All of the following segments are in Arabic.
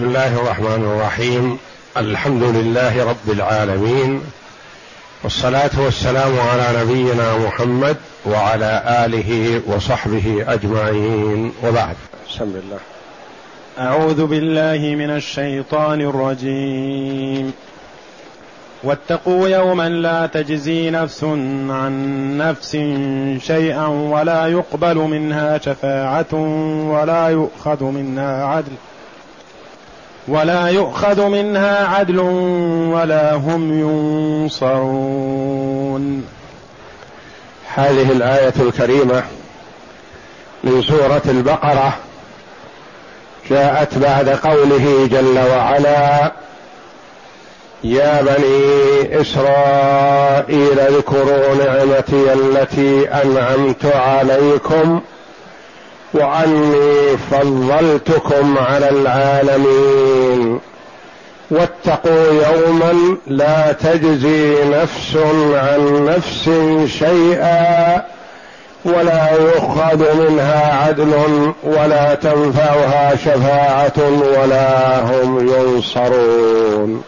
بسم الله الرحمن الرحيم. الحمد لله رب العالمين. والصلاة والسلام على نبينا محمد وعلى آله وصحبه أجمعين. وبعد. بسم الله. أعوذ بالله من الشيطان الرجيم. واتقوا يوما لا تجزي نفس عن نفس شيئا ولا يقبل منها شفاعة ولا يؤخذ منها عدل. ولا يؤخذ منها عدل ولا هم ينصرون. هذه الآية الكريمة من سورة البقرة جاءت بعد قوله جل وعلا يا بني إسرائيل اذكروا نعمتي التي أنعمت عليكم واني فضلتكم على العالمين. واتقوا يوما لا تجزي نفس عن نفس شيئا ولا يؤخذ منها عدل ولا تنفعها شفاعة ولا هم ينصرون.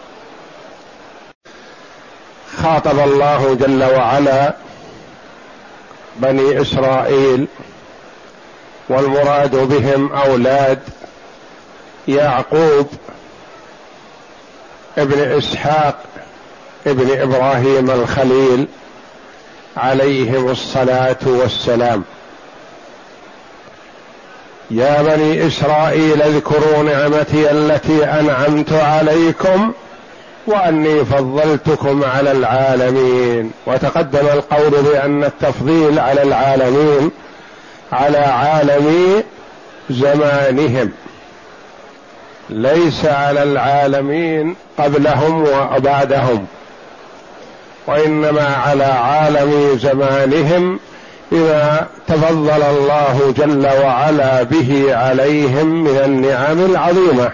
خاطب الله جل وعلا بني إسرائيل والمراد بهم أولاد يعقوب ابن إسحاق ابن إبراهيم الخليل عليهم الصلاة والسلام. يا بني إسرائيل اذكروا نعمتي التي أنعمت عليكم وأني فضلتكم على العالمين. وتقدم القول بأن التفضيل على العالمين على عالم زمانهم. ليس على العالمين قبلهم وبعدهم وإنما على عالم زمانهم إذا تفضل الله جل وعلا به عليهم من النعم العظيمة.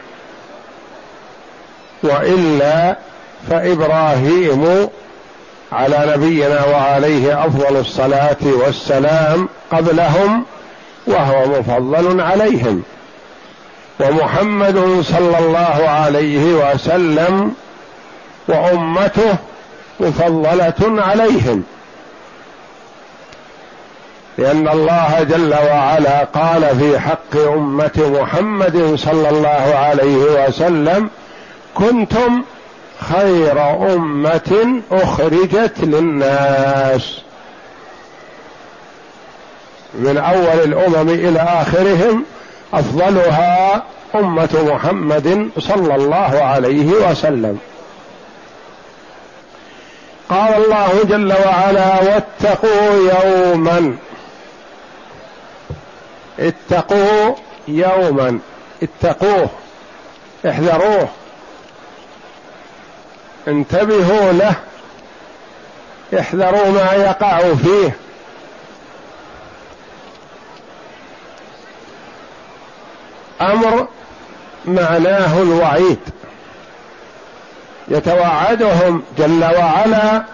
وإلا فإبراهيم على نبينا وعليه أفضل الصلاة والسلام قبلهم وهو مفضل عليهم. ومحمد صلى الله عليه وسلم وأمته مفضلة عليهم. لأن الله جل وعلا قال في حق أمة محمد صلى الله عليه وسلم كنتم خير أمة أخرجت للناس. من أول الأمم إلى آخرهم أفضلها أمة محمد صلى الله عليه وسلم. قال الله جل وعلا واتقوا يوما. اتقوا يوما. اتقوه. احذروه. انتبهوا له. احذروا ما يقع فيه. أمر معناه الوعيد. يتوعدهم جل وعلا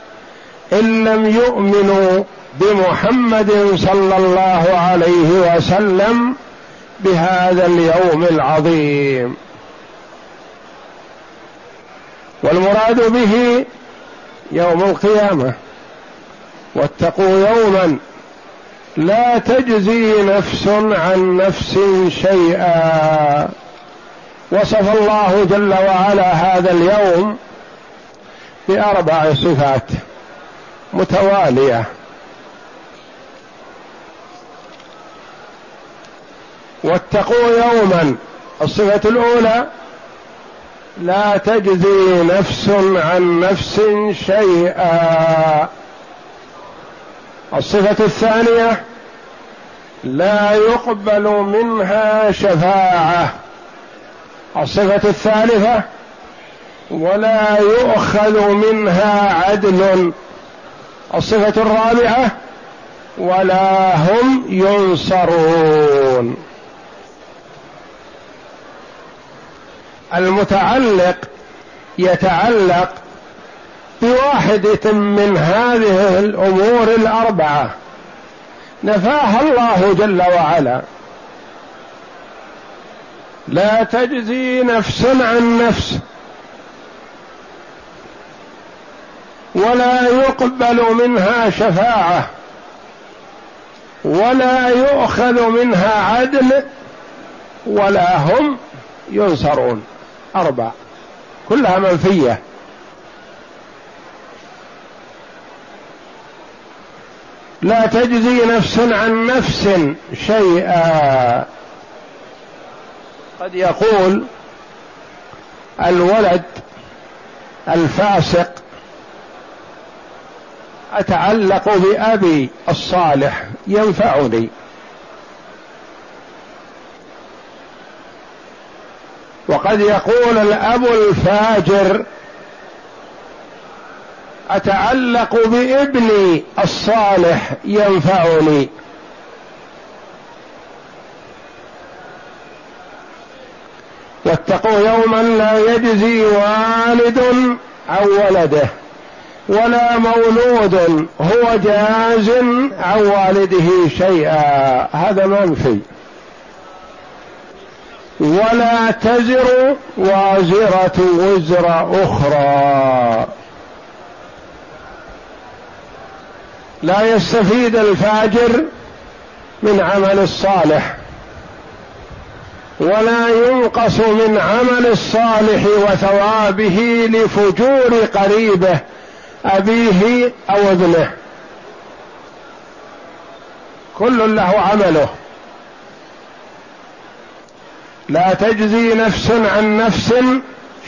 إن لم يؤمنوا بمحمد صلى الله عليه وسلم بهذا اليوم العظيم. والمراد به يوم القيامة. واتقوا يوما لا تجزي نفس عن نفس شيئا. وصف الله جل وعلا هذا اليوم بأربع صفات متوالية. واتقوا يوما الصفة الأولى لا تجزي نفس عن نفس شيئا. الصفة الثانية لا يقبل منها شفاعة. الصفة الثالثة ولا يؤخذ منها عدل. الصفة الرابعة ولا هم ينصرون. المتعلق يتعلق بواحدة من هذه الأمور الأربعة. نفاها الله جل وعلا. لا تجزي نفس عن نفس. ولا يقبل منها شفاعة. ولا يؤخذ منها عدل. ولا هم ينصرون. أربع. كلها منفية. لا تجزي نفس عن نفس شيئا. قد يقول الولد الفاسق أتعلق بأبي الصالح ينفعني. وقد يقول الأب الفاجر أتعلق بابني الصالح ينفعني. واتقوا يوما لا يجزي والد عن ولده ولا مولود هو جاز عن والده شيئا. هذا منفي ولا تزر وازرة وزر أخرى. لا يستفيد الفاجر من عمل الصالح ولا ينقص من عمل الصالح وثوابه لفجور قريبه أبيه أو ابنه. كل له عمله. لا تجزي نفس عن نفس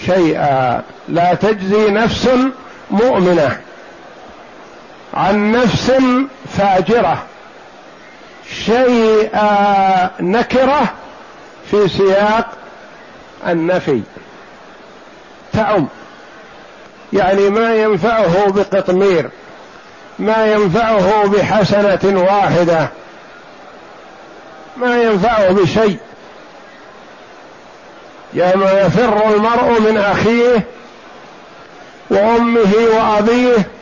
شيئا لا تجزي نفس مؤمنة. عن نفس فاجرة شيئا نكرة في سياق النفي. تعم يعني ما ينفعه بقطمير ما ينفعه بحسنة واحدة ما ينفعه بشيء. يوم يفر المرء من أخيه وأمه وأبيه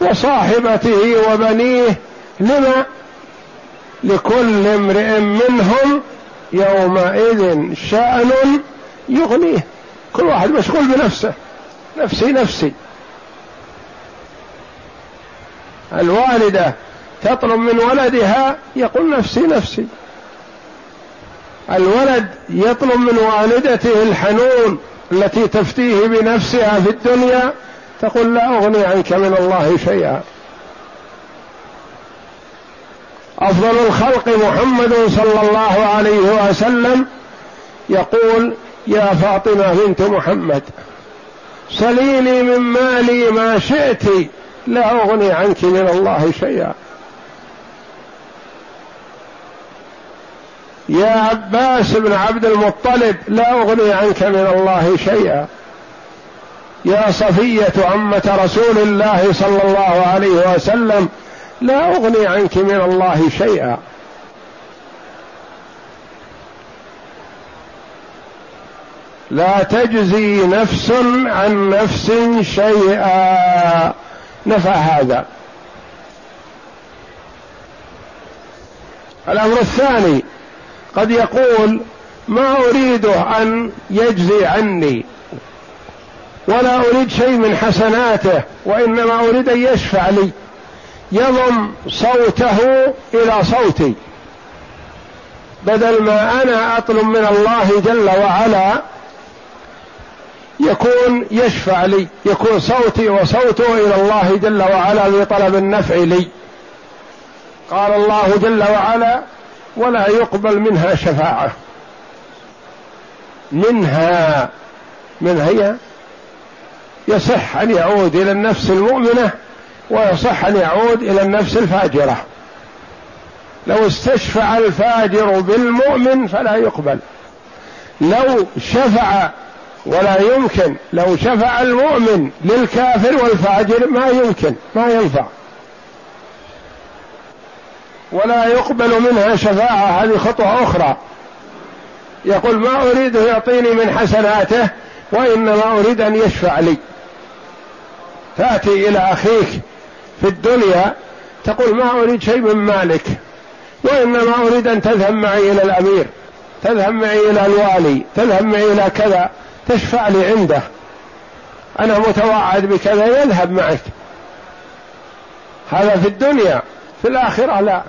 وصاحبته وبنيه لما؟ لكل امرئ منهم يومئذ شأن يغنيه. كل واحد مشغول بنفسه. نفسي نفسي. الوالدة تطلب من ولدها يقول نفسي نفسي. الولد يطلب من والدته الحنون التي تفتيه بنفسها في الدنيا تقول لا أغني عنك من الله شيئا. أفضل الخلق محمد صلى الله عليه وسلم يقول يا فاطمة بنت محمد سليني من مالي ما شئت لا أغني عنك من الله شيئا. يا عباس بن عبد المطلب لا أغني عنك من الله شيئا. يا صفية عمة رسول الله صلى الله عليه وسلم لا أغني عنك من الله شيئا. لا تجزي نفس عن نفس شيئا. نفع هذا. الأمر الثاني قد يقول ما أريده أن يجزي عني. ولا أريد شيء من حسناته وإنما أريد أن يشفع لي. يضم صوته إلى صوتي. بدل ما أنا أطلب من الله جل وعلا يكون يشفع لي يكون صوتي وصوته إلى الله جل وعلا بطلب النفع لي. قال الله جل وعلا ولا يقبل منها شفاعة. منها من هي؟ يصح أن يعود إلى النفس المؤمنة ويصح أن يعود إلى النفس الفاجرة. لو استشفع الفاجر بالمؤمن فلا يقبل. لو شفع ولا يمكن لو شفع المؤمن للكافر والفاجر ما يمكن ما ينفع. ولا يقبل منها شفاعة هذه خطوة أخرى. يقول ما أريد يعطيني من حسناته وإنما أريد أن يشفع لي. تأتي إلى أخيك في الدنيا تقول ما أريد شيء من مالك وإنما أريد أن تذهب معي إلى الأمير تذهب معي إلى الوالي تذهب معي إلى كذا تشفع لي عنده. أنا متوعد بكذا يذهب معك. هذا في الدنيا في الآخرة لا.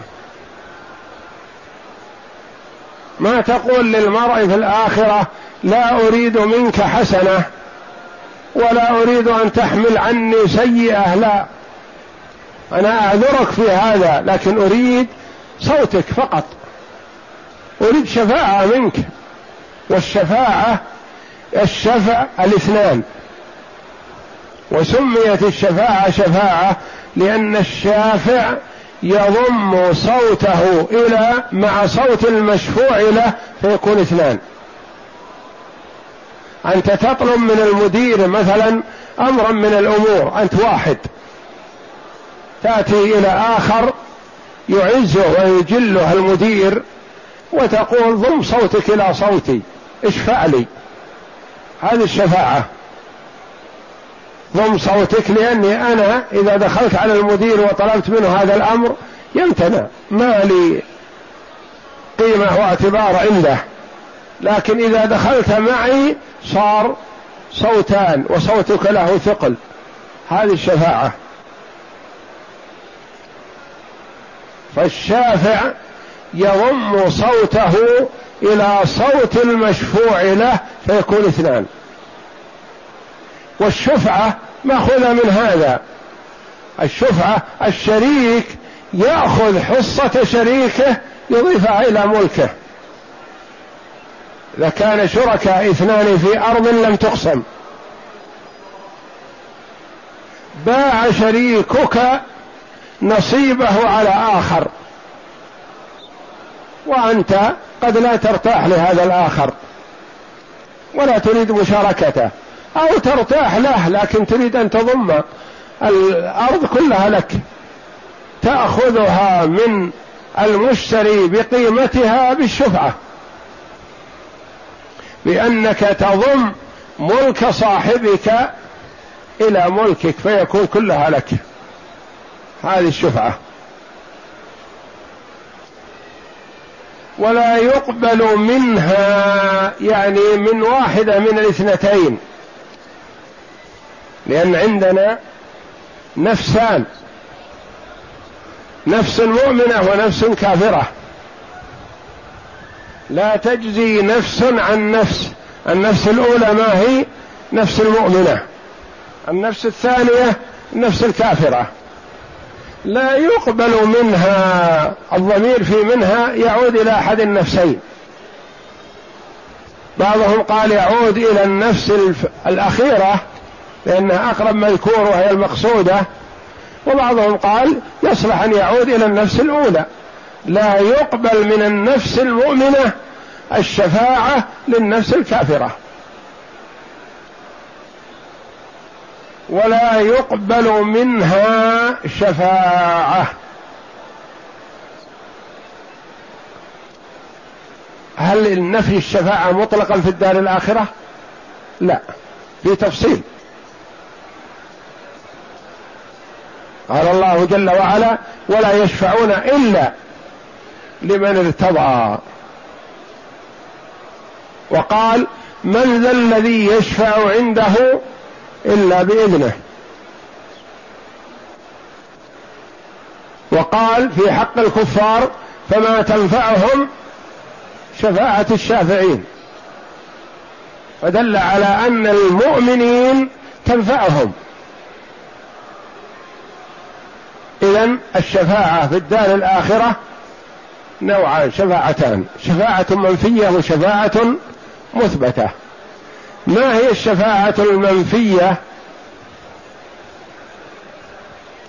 ما تقول للمرء في الآخرة لا أريد منك حسنة. ولا أريد أن تحمل عني سيئة لا. أنا أعذرك في هذا لكن أريد صوتك فقط. أريد شفاعة منك. والشفاعة الشفع الاثنان. وسميت الشفاعة شفاعة لأن الشافع يضم صوته إلى مع صوت المشفوع له فيكون اثنان. أنت تطلب من المدير مثلا أمرا من الأمور أنت واحد. تأتي إلى آخر يعزه ويجله المدير وتقول ضم صوتك إلى صوتي اشفع لي. هذه الشفاعة. ضم صوتك لأني أنا إذا دخلت على المدير وطلبت منه هذا الأمر يمتنع. ما لي قيمة واعتبار عنده. لكن إذا دخلت معي صار صوتان وصوتك له ثقل. هذه الشفاعة. فالشافع يضم صوته إلى صوت المشفوع له فيكون اثنان. والشفعة مأخوذة من هذا. الشفعة الشريك يأخذ حصة شريكه يضيفها إلى ملكه. إذا كان شركاء اثنان في أرض لم تقسم. باع شريكك نصيبه على آخر. وأنت قد لا ترتاح لهذا الآخر. ولا تريد مشاركته. أو ترتاح له لكن تريد أن تضم الأرض كلها لك. تأخذها من المشتري بقيمتها بالشفعة. بأنك تضم ملك صاحبك إلى ملكك فيكون كلها لك. هذه الشفعة. ولا يقبل منها يعني من واحدة من الاثنتين. لأن عندنا نفسان. نفس مؤمنة ونفس كافرة. لا تجزي نفس عن نفس. النفس الأولى ما هي؟ نفس المؤمنة. النفس الثانية النفس الكافرة. لا يقبل منها الضمير في منها يعود إلى أحد النفسين. بعضهم قال يعود إلى النفس الأخيرة لأنها أقرب مذكور وهي المقصودة. وبعضهم قال يصلح أن يعود إلى النفس الأولى. لا يقبل من النفس المؤمنة الشفاعة للنفس الكافرة. ولا يقبل منها شفاعة. هل النفي الشفاعة مطلقا في الدار الآخرة؟ لا في تفصيل. قال الله جل وعلا ولا يشفعون إلا لمن ارتضى. وقال من ذا الذي يشفع عنده إلا بإذنه؟ وقال في حق الكفار فما تنفعهم شفاعة الشافعين. فدل على أن المؤمنين تنفعهم. إذا الشفاعة في الدار الآخرة نوعان شفاعتان. شفاعة منفية وشفاعة مثبتة. ما هي الشفاعة المنفية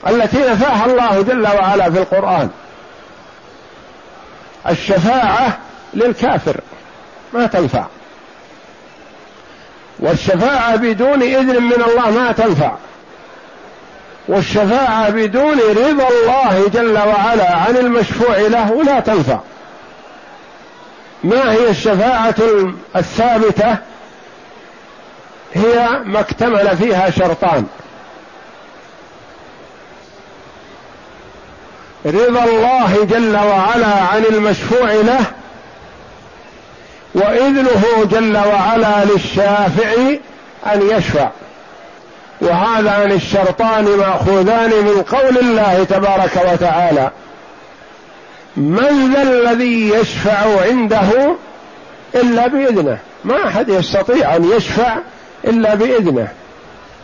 التي نفاها الله جل وعلا في القرآن؟ الشفاعة للكافر. ما تنفع. والشفاعة بدون إذن من الله ما تنفع. والشفاعة بدون رضا الله جل وعلا عن المشفوع له لا تنفع. ما هي الشفاعة الثابتة؟ هي ما اكتمل فيها شرطان. رضا الله جل وعلا عن المشفوع له وإذنه جل وعلا للشافع أن يشفع. وهذان الشرطان مأخوذان من قول الله تبارك وتعالى. من ذا الذي يشفع عنده إلا بإذنه؟ ما أحد يستطيع أن يشفع إلا بإذنه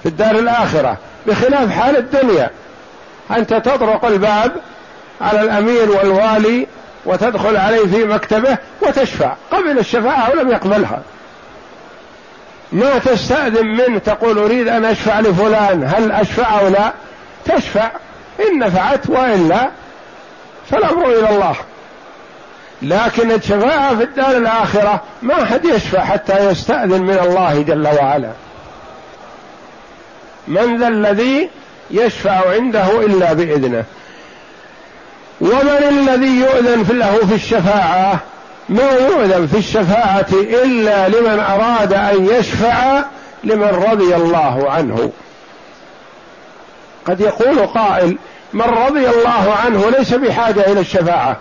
في الدار الآخرة بخلاف حال الدنيا. أنت تطرق الباب على الأمير والوالي وتدخل عليه في مكتبه وتشفع قبل الشفاعة ولم يقبلها. ما تستأذن منه تقول أريد أن أشفع لفلان هل أشفع أو لا. تشفع. إن نفعت وإلا فالأمر إلى الله. لكن الشفاعة في الدار الآخرة ما أحد يشفع حتى يستأذن من الله جل وعلا. من ذا الذي يشفع عنده إلا بإذنه. ومن الذي يؤذن له في الشفاعة؟ ما يؤذن في الشفاعة إلا لمن أراد أن يشفع لمن رضي الله عنه. قد يقول قائل من رضي الله عنه ليس بحاجة إلى الشفاعة.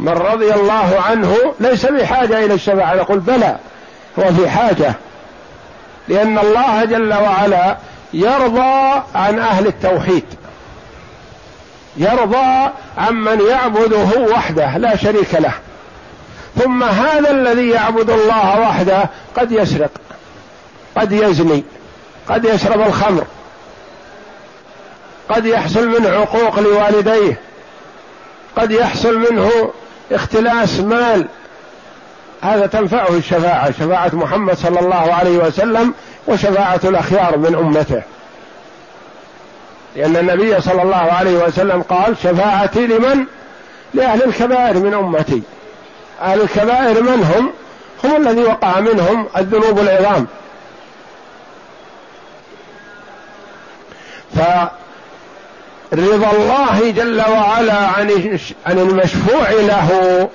من رضي الله عنه ليس بحاجة إلى الشفاعة. نقول بلى هو في حاجة. لأن الله جل وعلا يرضى عن أهل التوحيد. يرضى عمن يعبده وحده لا شريك له. ثم هذا الذي يعبد الله وحده قد يسرق قد يزني قد يشرب الخمر قد يحصل منه عقوق لوالديه قد يحصل منه اختلاس مال. هذا تنفعه الشفاعة شفاعة محمد صلى الله عليه وسلم وشفاعة الأخيار من أمته. لأن النبي صلى الله عليه وسلم قال شفاعتي لمن؟ لأهل الكبائر من أمتي. أهل الكبائر من هم؟ هم الذي وقع منهم الذنوب العظام فرضا الله جل وعلا عن عن المشفوع له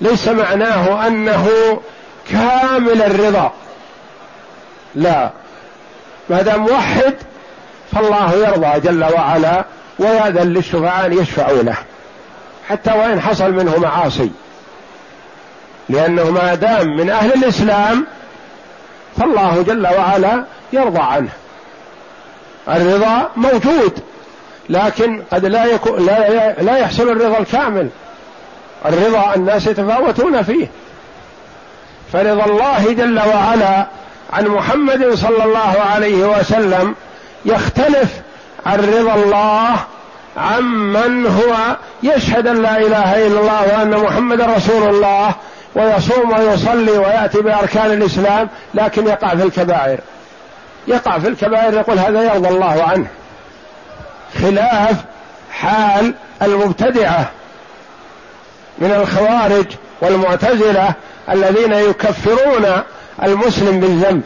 ليس معناه أنه كامل الرضا. لا. ما دام موحد فالله يرضى جل وعلا ويأذن للشفعاء أن يشفعوا له حتى وإن حصل منه معاصي. لأنه ما دام من أهل الإسلام فالله جل وعلا يرضى عنه. الرضا موجود لكن قد لا يكون لا, لا يحصل الرضا الكامل. الرضا الناس يتفاوتون فيه. فرضا الله جل وعلا عن محمد صلى الله عليه وسلم يختلف عن رضا الله عمن هو. يشهد أن لا إله إلا الله وأن محمد رسول الله ويصوم ويصلي ويأتي بأركان الإسلام لكن يقع في الكبائر. يقع في الكبائر يقول هذا يرضى الله عنه. خلاف حال المبتدعة من الخوارج والمعتزلة الذين يكفرون المسلم بالذنب.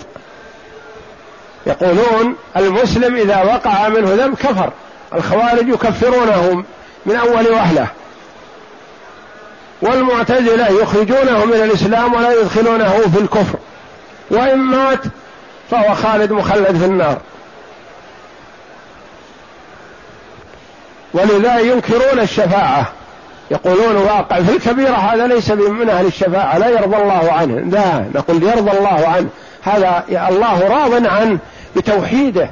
يقولون المسلم إذا وقع منه ذنب كفر الخوارج يكفرونه من أول وهلة. والمعتزلة يخرجونه من الإسلام ولا يدخلونه في الكفر. وإن مات فهو خالد مخلد في النار. ولذا ينكرون الشفاعة. يقولون واقع في الكبيرة هذا ليس من أهل الشفاعة لا يرضى الله عنه. لا نقول يرضى الله عنه. هذا الله راض عنه بتوحيده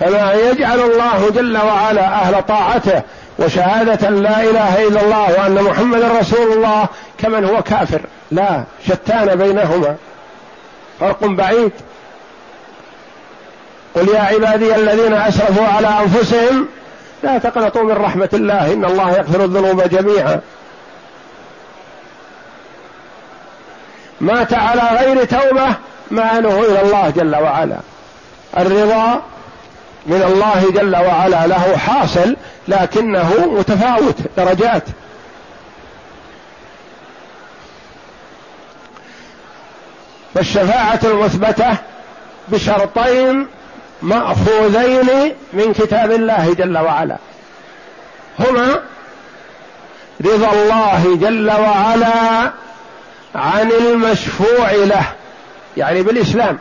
فما يجعل الله جل وعلا أهل طاعته وشهادة لا إله إلا الله وأن محمدا رسول الله كمن هو كافر. لا شتان بينهما. فرق بعيد. قل يا عبادي الذين أسرفوا على أنفسهم لا تقنطوا من رحمة الله إن الله يغفر الذنوب جميعا. مات على غير توبة معنه إلى الله جل وعلا. الرضا من الله جل وعلا له حاصل لكنه متفاوت درجات. فالشفاعة المثبتة بشرطين مأخوذين من كتاب الله جل وعلا. هما رضا الله جل وعلا عن المشفوع له يعني بالإسلام.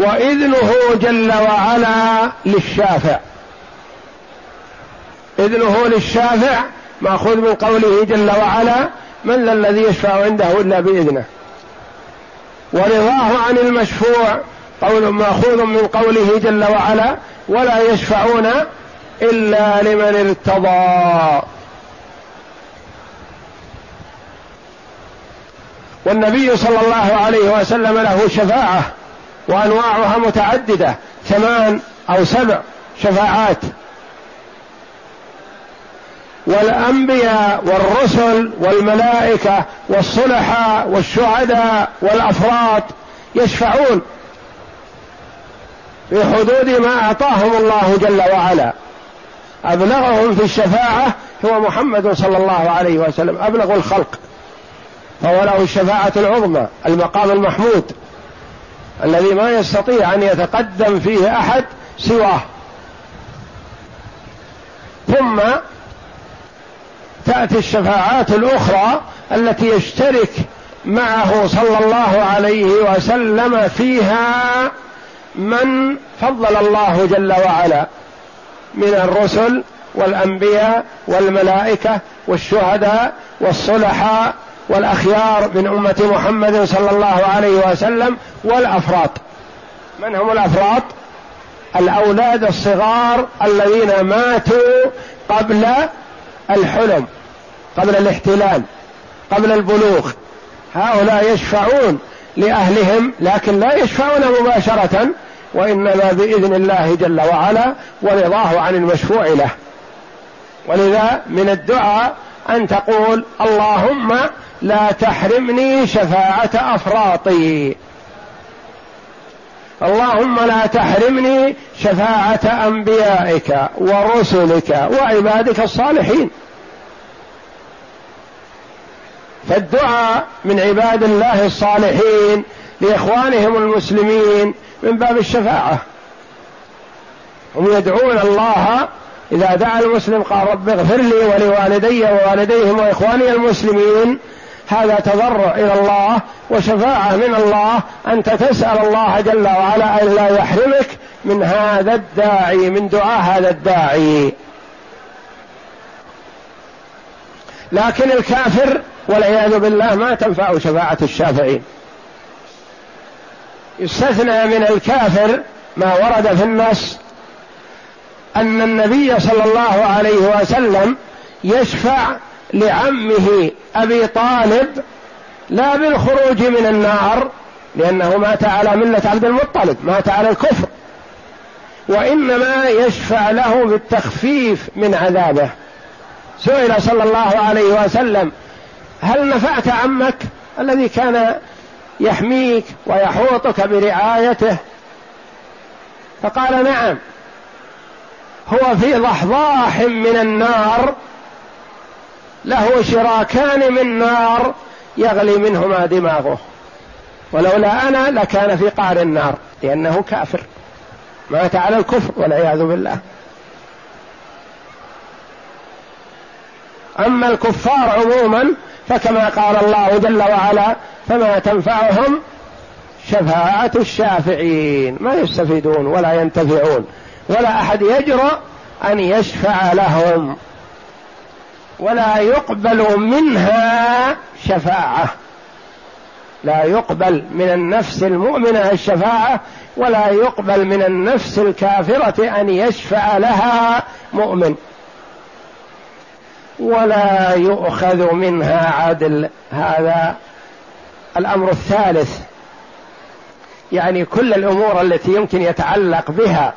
وإذنه جل وعلا للشافع. إذنه للشافع مأخوذ من قوله جل وعلا من ذا الذي يشفع عنده إلا بإذنه. ورضاه عن المشفوع قول مأخوذ من قوله جل وعلا ولا يشفعون إلا لمن ارتضى. والنبي صلى الله عليه وسلم له شفاعة وأنواعها متعددة ثمان أو سبع شفاعات. والأنبياء والرسل والملائكة والصلحاء والشهداء والأفراد يشفعون في حدود ما أعطاهم الله جل وعلا. أبلغهم في الشفاعة هو محمد صلى الله عليه وسلم أبلغ الخلق. فهو له الشفاعة العظمى المقام المحمود. الذي ما يستطيع أن يتقدم فيه أحد سواه. ثم تأتي الشفاعات الأخرى التي يشترك معه صلى الله عليه وسلم فيها من فضل الله جل وعلا من الرسل والأنبياء والملائكة والشهداء والصلحاء والأخيار من أمة محمد صلى الله عليه وسلم والافراد من هم الافراد الأولاد الصغار الذين ماتوا قبل الحلم قبل الاحتلال قبل البلوغ. هؤلاء يشفعون لأهلهم لكن لا يشفعون مباشرة وإنما بإذن الله جل وعلا ورضاه عن المشفوع له. ولذا من الدعاء أن تقول اللهم لا تحرمني شفاعة أفراطي. اللهم لا تحرمني شفاعة أنبيائك ورسلك وعبادك الصالحين. فالدعاء من عباد الله الصالحين لإخوانهم المسلمين من باب الشفاعة. هم يدعون الله إذا دعا المسلم قال رب اغفر لي ولوالدي ووالديهم وإخواني المسلمين هذا تضرع إلى الله وشفاعة من الله أنت تسأل الله جل وعلا أن لا يحرمك من هذا الداعي من دعاء هذا الداعي. لكن الكافر والعياذ بالله ما تنفع شفاعة الشافعين يستثنى من الكافر ما ورد في النص أن النبي صلى الله عليه وسلم يشفع لعمه أبي طالب لا بالخروج من النار لأنه مات على ملة عبد المطلب مات على الكفر. وإنما يشفع له بالتخفيف من عذابه. سئل صلى الله عليه وسلم هل نفعت عمك الذي كان يحميك ويحوطك برعايته؟ فقال نعم هو في ضحضاح من النار له شراكان من نار يغلي منهما دماغه. ولولا أنا لكان في قعر النار لأنه كافر. مات على الكفر والعياذ بالله. أما الكفار عموما فكما قال الله جل وعلا فما تنفعهم شفاعة الشافعين. ما يستفيدون ولا ينتفعون. ولا أحد يجرؤ أن يشفع لهم. ولا يقبل منها شفاعة. لا يقبل من النفس المؤمنة الشفاعة ولا يقبل من النفس الكافرة أن يشفع لها مؤمن. ولا يؤخذ منها عدل. هذا الأمر الثالث. يعني كل الأمور التي يمكن يتعلق بها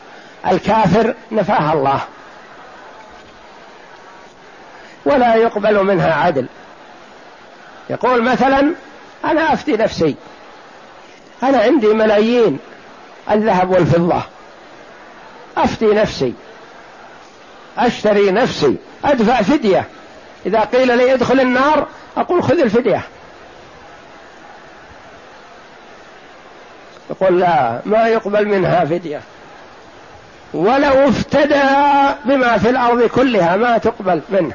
الكافر نفاها الله. ولا يقبل منها عدل. يقول مثلا أنا أفتي نفسي. أنا عندي ملايين الذهب والفضة. أفتي نفسي. أشتري نفسي. أدفع فدية. إذا قيل لي ادخل النار أقول خذ الفدية. يقول لا ما يقبل منها فدية. ولو افتدى بما في الأرض كلها ما تقبل منه.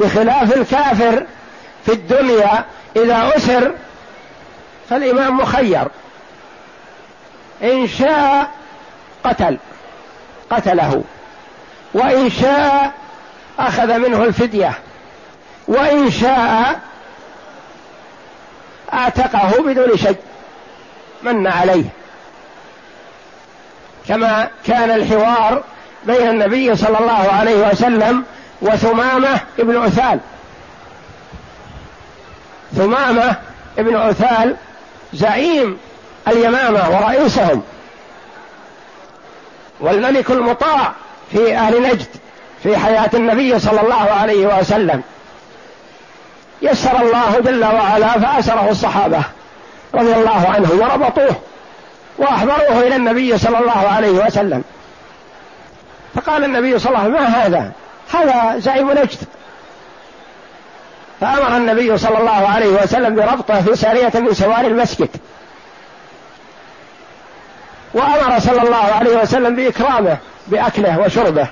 بخلاف الكافر في الدنيا إذا أسر فالإمام مخير. إن شاء قتل قتله. وإن شاء أخذ منه الفدية. وإن شاء اعتقه بدون شيء. من عليه. كما كان الحوار بين النبي صلى الله عليه وسلم وثمامة ابن عثال. ثمامة ابن عثال زعيم اليمامة ورئيسهم. والملك المطاع في أهل نجد في حياة النبي صلى الله عليه وسلم. يسر الله جل وعلا فأسره الصحابة رضي الله عنهم وربطوه وأحضروه إلى النبي صلى الله عليه وسلم. فقال النبي صلى الله عليه وسلم ما هذا؟ هذا زعيم نجد. فأمر النبي صلى الله عليه وسلم بربطه في سارية من سوار المسجد. وأمر صلى الله عليه وسلم بإكرامه بأكله وشربه.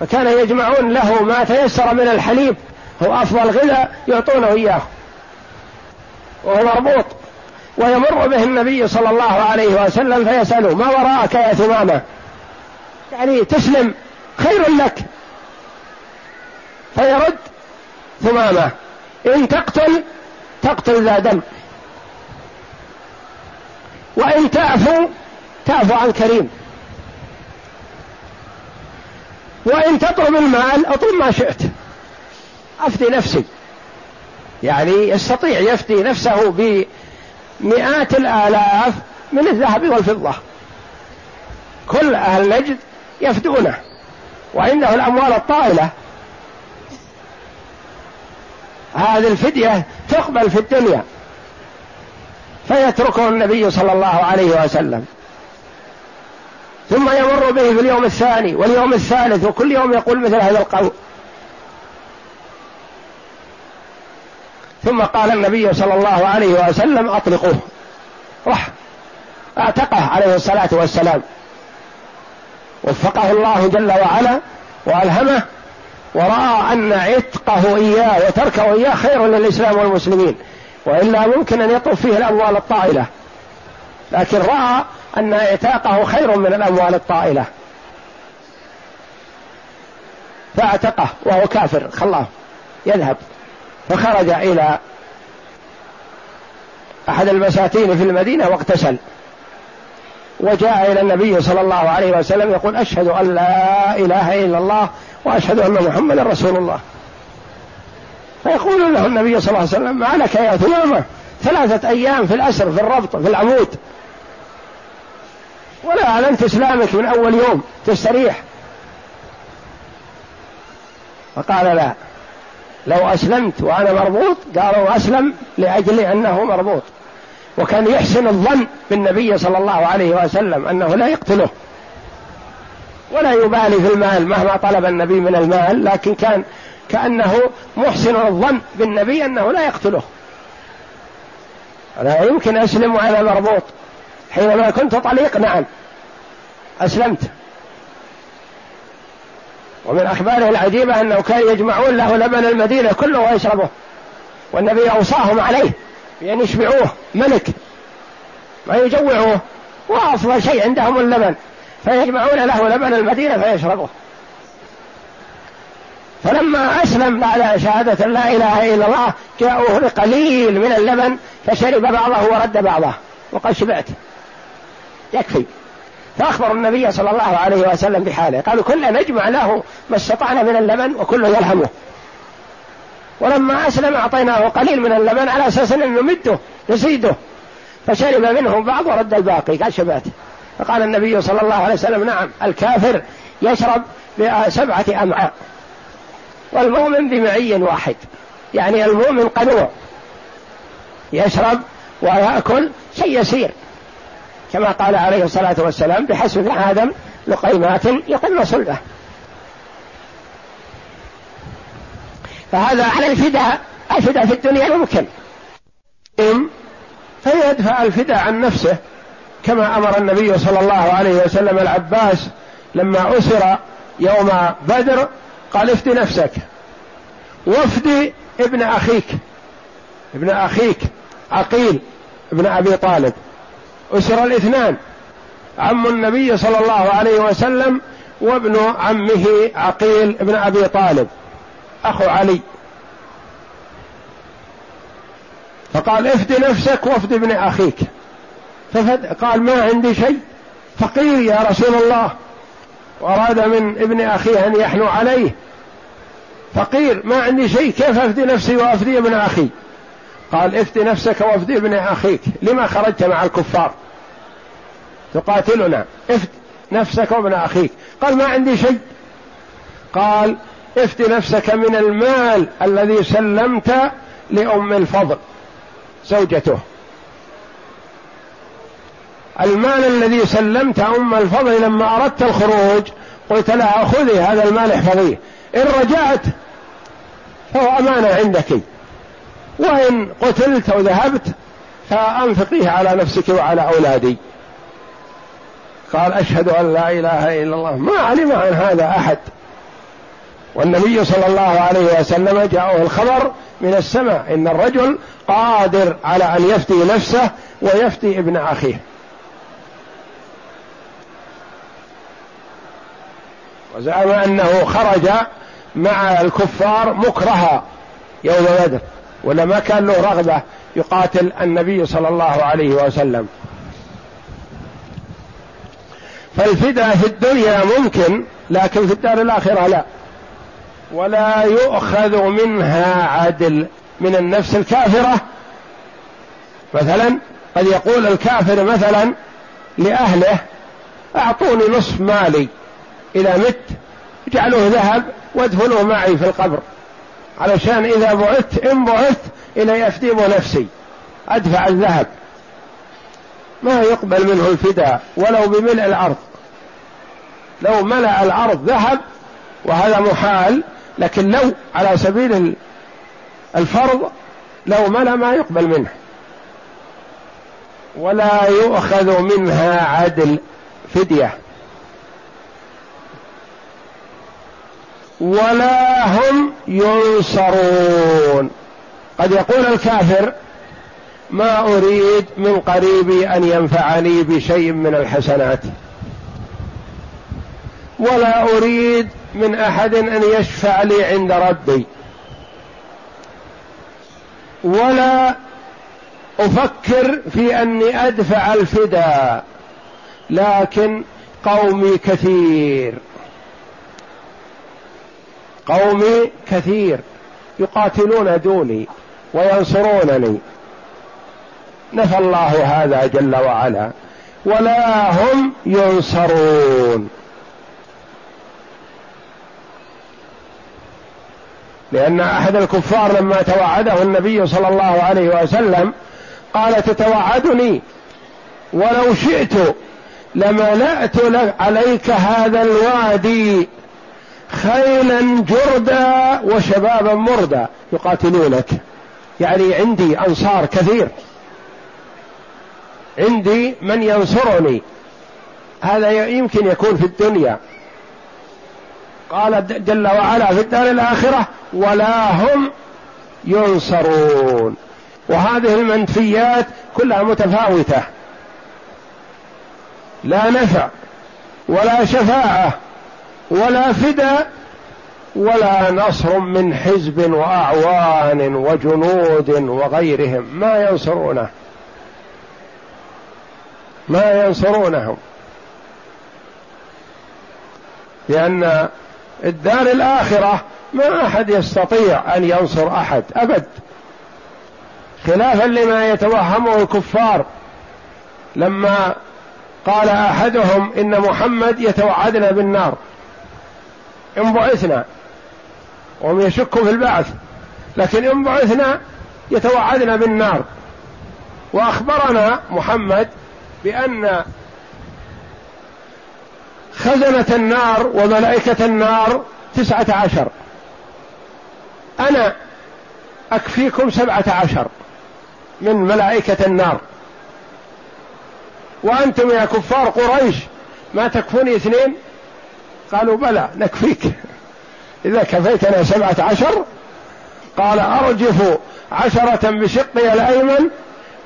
فكان يجمعون له ما تيسر من الحليب هو أفضل غذاء يعطونه إياه. وهو مربوط. ويمر به النبي صلى الله عليه وسلم فيسأله ما وراءك يا ثمامة؟ يعني تسلم خير لك. فيرد ثمامة. إن تقتل تقتل ذا دم. وإن تعفو تعفو عن كريم. وإن تطلب المال اطلب ما شئت. أفدي نفسي يعني يستطيع يفدي نفسه بمئات الآلاف من الذهب والفضة. كل أهل نجد يفدونه. وعنده الأموال الطائلة. هذه الفدية تقبل في الدنيا. فيتركه النبي صلى الله عليه وسلم. ثم يمر به في اليوم الثاني واليوم الثالث وكل يوم يقول مثل هذا القول. ثم قال النبي صلى الله عليه وسلم أطلقوه. راح أعتقه عليه الصلاة والسلام. وفقه الله جل وعلا وألهمه وراى أن عتقه إياه وتركه إياه خير للإسلام والمسلمين وإلا ممكن أن يطلب فيه الأموال الطائلة. لكن رأى أن اعتاقه خير من الأموال الطائلة. فاعتقه وهو كافر خلاه يذهب. فخرج إلى أحد المساتين في المدينة واغتسل. وجاء إلى النبي صلى الله عليه وسلم يقول أشهد أن لا إله إلا الله وأشهد أن محمدا رسول الله. فيقول له النبي صلى الله عليه وسلم ما لك يا ثمامة؟ ثلاثة أيام في الأسر في الربط في العمود. ولا اعلنت إسلامك من أول يوم تستريح. فقال لا. لو أسلمت وأنا مربوط؟ قالوا اسلم لأجل أنه مربوط. وكان يحسن الظن بالنبي صلى الله عليه وسلم أنه لا يقتله. ولا يبالي في المال مهما طلب النبي من المال لكن كان كأنه محسن الظن بالنبي أنه لا يقتله. لا يمكن أسلم وأنا مربوط. حينما كنت طليق نعم. أسلمت. ومن أخباره العجيبة أنه كان يجمعون له لبن المدينة كله ويشربه. والنبي أوصاهم عليه بأن يشبعوه ملك. ما يجوعوه. وأفضل شيء عندهم اللبن. فيجمعون له لبن المدينة فيشربه فلما أسلم بعد شهادة لا إله إلا الله جاءوه بقليل من اللبن فشرب بعضه ورد بعضه. وقال شبعت. يكفي. فأخبروا النبي صلى الله عليه وسلم بحاله. قالوا كلنا نجمع له ما استطعنا من اللبن وكله يلهمه. ولما أسلم أعطيناه قليل من اللبن على أساس أن نمده نزيده. فشرب منه بعض ورد الباقي. قال شبعت. فقال النبي صلى الله عليه وسلم نعم الكافر يشرب بسبعة أمعاء والمؤمن بمعي واحد يعني المؤمن قنوع يشرب ويأكل شيء يسير كما قال عليه الصلاة والسلام بحسب آدم لقيمات يقل صلبه. فهذا على الفداء الفداء في الدنيا ممكن. فيدفع الفداء عن نفسه. كما أمر النبي صلى الله عليه وسلم العباس لما أسر يوم بدر قال افد نفسك وافدي ابن أخيك ابن أخيك عقيل ابن أبي طالب أسر الاثنان عم النبي صلى الله عليه وسلم وابن عمه عقيل بن أبي طالب اخو علي. فقال افد نفسك وافد ابن أخيك. قال ما عندي شيء. فقير يا رسول الله. وأراد من ابن أخيه أن يحنو عليه. فقير ما عندي شيء كيف أفدي نفسي وأفدي ابن أخي؟ قال افدي نفسك وأفدي ابن أخيك. لما خرجت مع الكفار؟ تقاتلنا. افد نفسك وابن أخيك. قال ما عندي شيء. قال افد نفسك من المال الذي سلمت لأم الفضل زوجته. المال الذي سلمت أم الفضل لما أردت الخروج قلت لها خذي هذا المال احفظيه. إن رجعت فهو أمانة عندك. وإن قتلت أو ذهبت فأنفقيه على نفسك وعلى أولادي. قال أشهد أن لا إله إلا الله. ما علم عن هذا أحد. والنبي صلى الله عليه وسلم جاءه الخبر من السماء إن الرجل قادر على أن يفتي نفسه ويفتي ابن أخيه. وزعم أنه خرج مع الكفار مكرها يوم بدر ولا ما كان له رغبة يقاتل النبي صلى الله عليه وسلم. فالفداء في الدنيا ممكن لكن في الدار الآخرة لا. ولا يؤخذ منها عدل من النفس الكافرة. مثلا قد يقول الكافر مثلا لأهله أعطوني نصف مالي. إذا مت اجعلوه ذهب وادفنوه معي في القبر. علشان إذا بعثت إن بعثت إلى يفتيم نفسي أدفع الذهب. ما يقبل منه الفداء ولو بملء الأرض. لو ملأ الأرض ذهب وهذا محال لكن لو على سبيل الفرض لو ملأ ما يقبل منه. ولا يؤخذ منها عدل فدية. ولا هم ينصرون. قد يقول الكافر ما أريد من قريبي أن ينفعني بشيء من الحسنات. ولا أريد من أحد أن يشفع لي عند ربي. ولا أفكر في أني أدفع الفداء لكن قومي كثير. قومي كثير يقاتلون دوني وينصرونني. نفى الله هذا جل وعلا. ولا هم ينصرون. لأن أحد الكفار لما توعده النبي صلى الله عليه وسلم قال تتوعدني. ولو شئت لملأت عليك هذا الوادي. خيلا جردا وشبابا مردا يقاتلونك. يعني عندي أنصار كثير. عندي من ينصرني. هذا يمكن يكون في الدنيا. قال جل وعلا في الدار الآخرة ولا هم ينصرون. وهذه المنفيات كلها متفاوتة. لا نفع ولا شفاعة. ولا فدى ولا نصر من حزب وأعوان وجنود وغيرهم. ما ينصرونه. ما ينصرونهم. لأن الدار الآخرة ما أحد يستطيع أن ينصر أحد أبد. خلافا لما يتوهمه الكفار. لما قال أحدهم إن محمد يتوعدنا بالنار. إن بعثنا. وهم يشكوا في البعث. لكن إن بعثنا يتوعدنا بالنار. وأخبرنا محمد بأن خزنة النار وملائكة النار تسعة عشر. أنا أكفيكم سبعة عشر من ملائكة النار. وأنتم يا كفار قريش ما تكفوني اثنين قالوا بلى نكفيك. إذا كفيتنا سبعة عشر قال أرجف عشرة بشقي الأيمن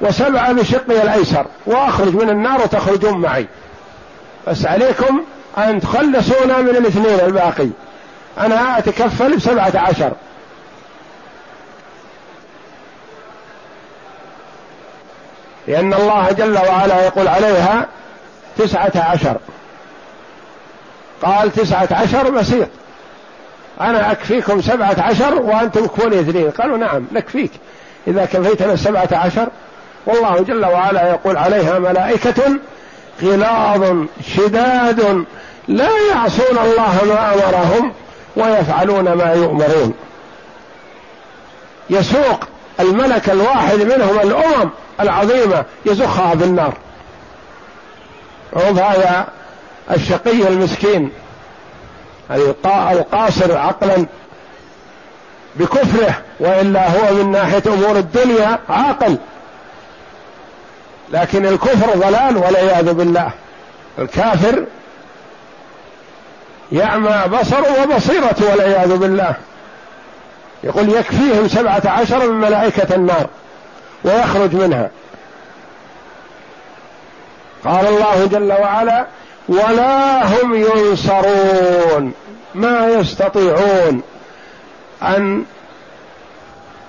وسبعة بشقي الأيسر وأخرج من النار وتخرجون معي. بس عليكم أن تخلصونا من الاثنين الباقي. أنا أتكفل بسبعة عشر. لأن الله جل وعلا يقول عليها تسعة عشر. قال تسعة عشر بسيط أنا أكفيكم سبعة عشر وأنتم كفوني اثنين. قالوا نعم نكفيك. إذا كفيتنا سبعة عشر والله جل وعلا يقول عليها ملائكة غلاظ شداد لا يعصون الله ما أمرهم ويفعلون ما يؤمرون. يسوق الملك الواحد منهم الأمم العظيمة يزخها في النار هذا الشقي المسكين القاصر عقلا بكفره وإلا هو من ناحية أمور الدنيا عاقل. لكن الكفر ضلال والعياذ بالله. الكافر يعمى بصره وبصيرته والعياذ بالله. يقول يكفيهم سبعة عشر من ملائكة النار ويخرج منها. قال الله جل وعلا ولا هم ينصرون ما يستطيعون أن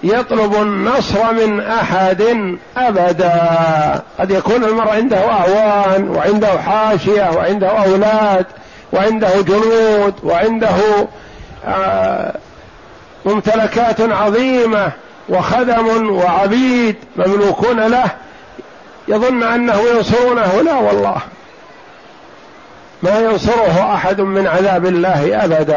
يطلب النصر من أحد أبدا. قد يكون المرء عنده اعوان وعنده حاشية وعنده أولاد وعنده جنود وعنده آه، ممتلكات عظيمة وخدم وعبيد مملوكون له يظن أنه ينصرونه. لا والله. ما ينصره أحد من عذاب الله أبدا.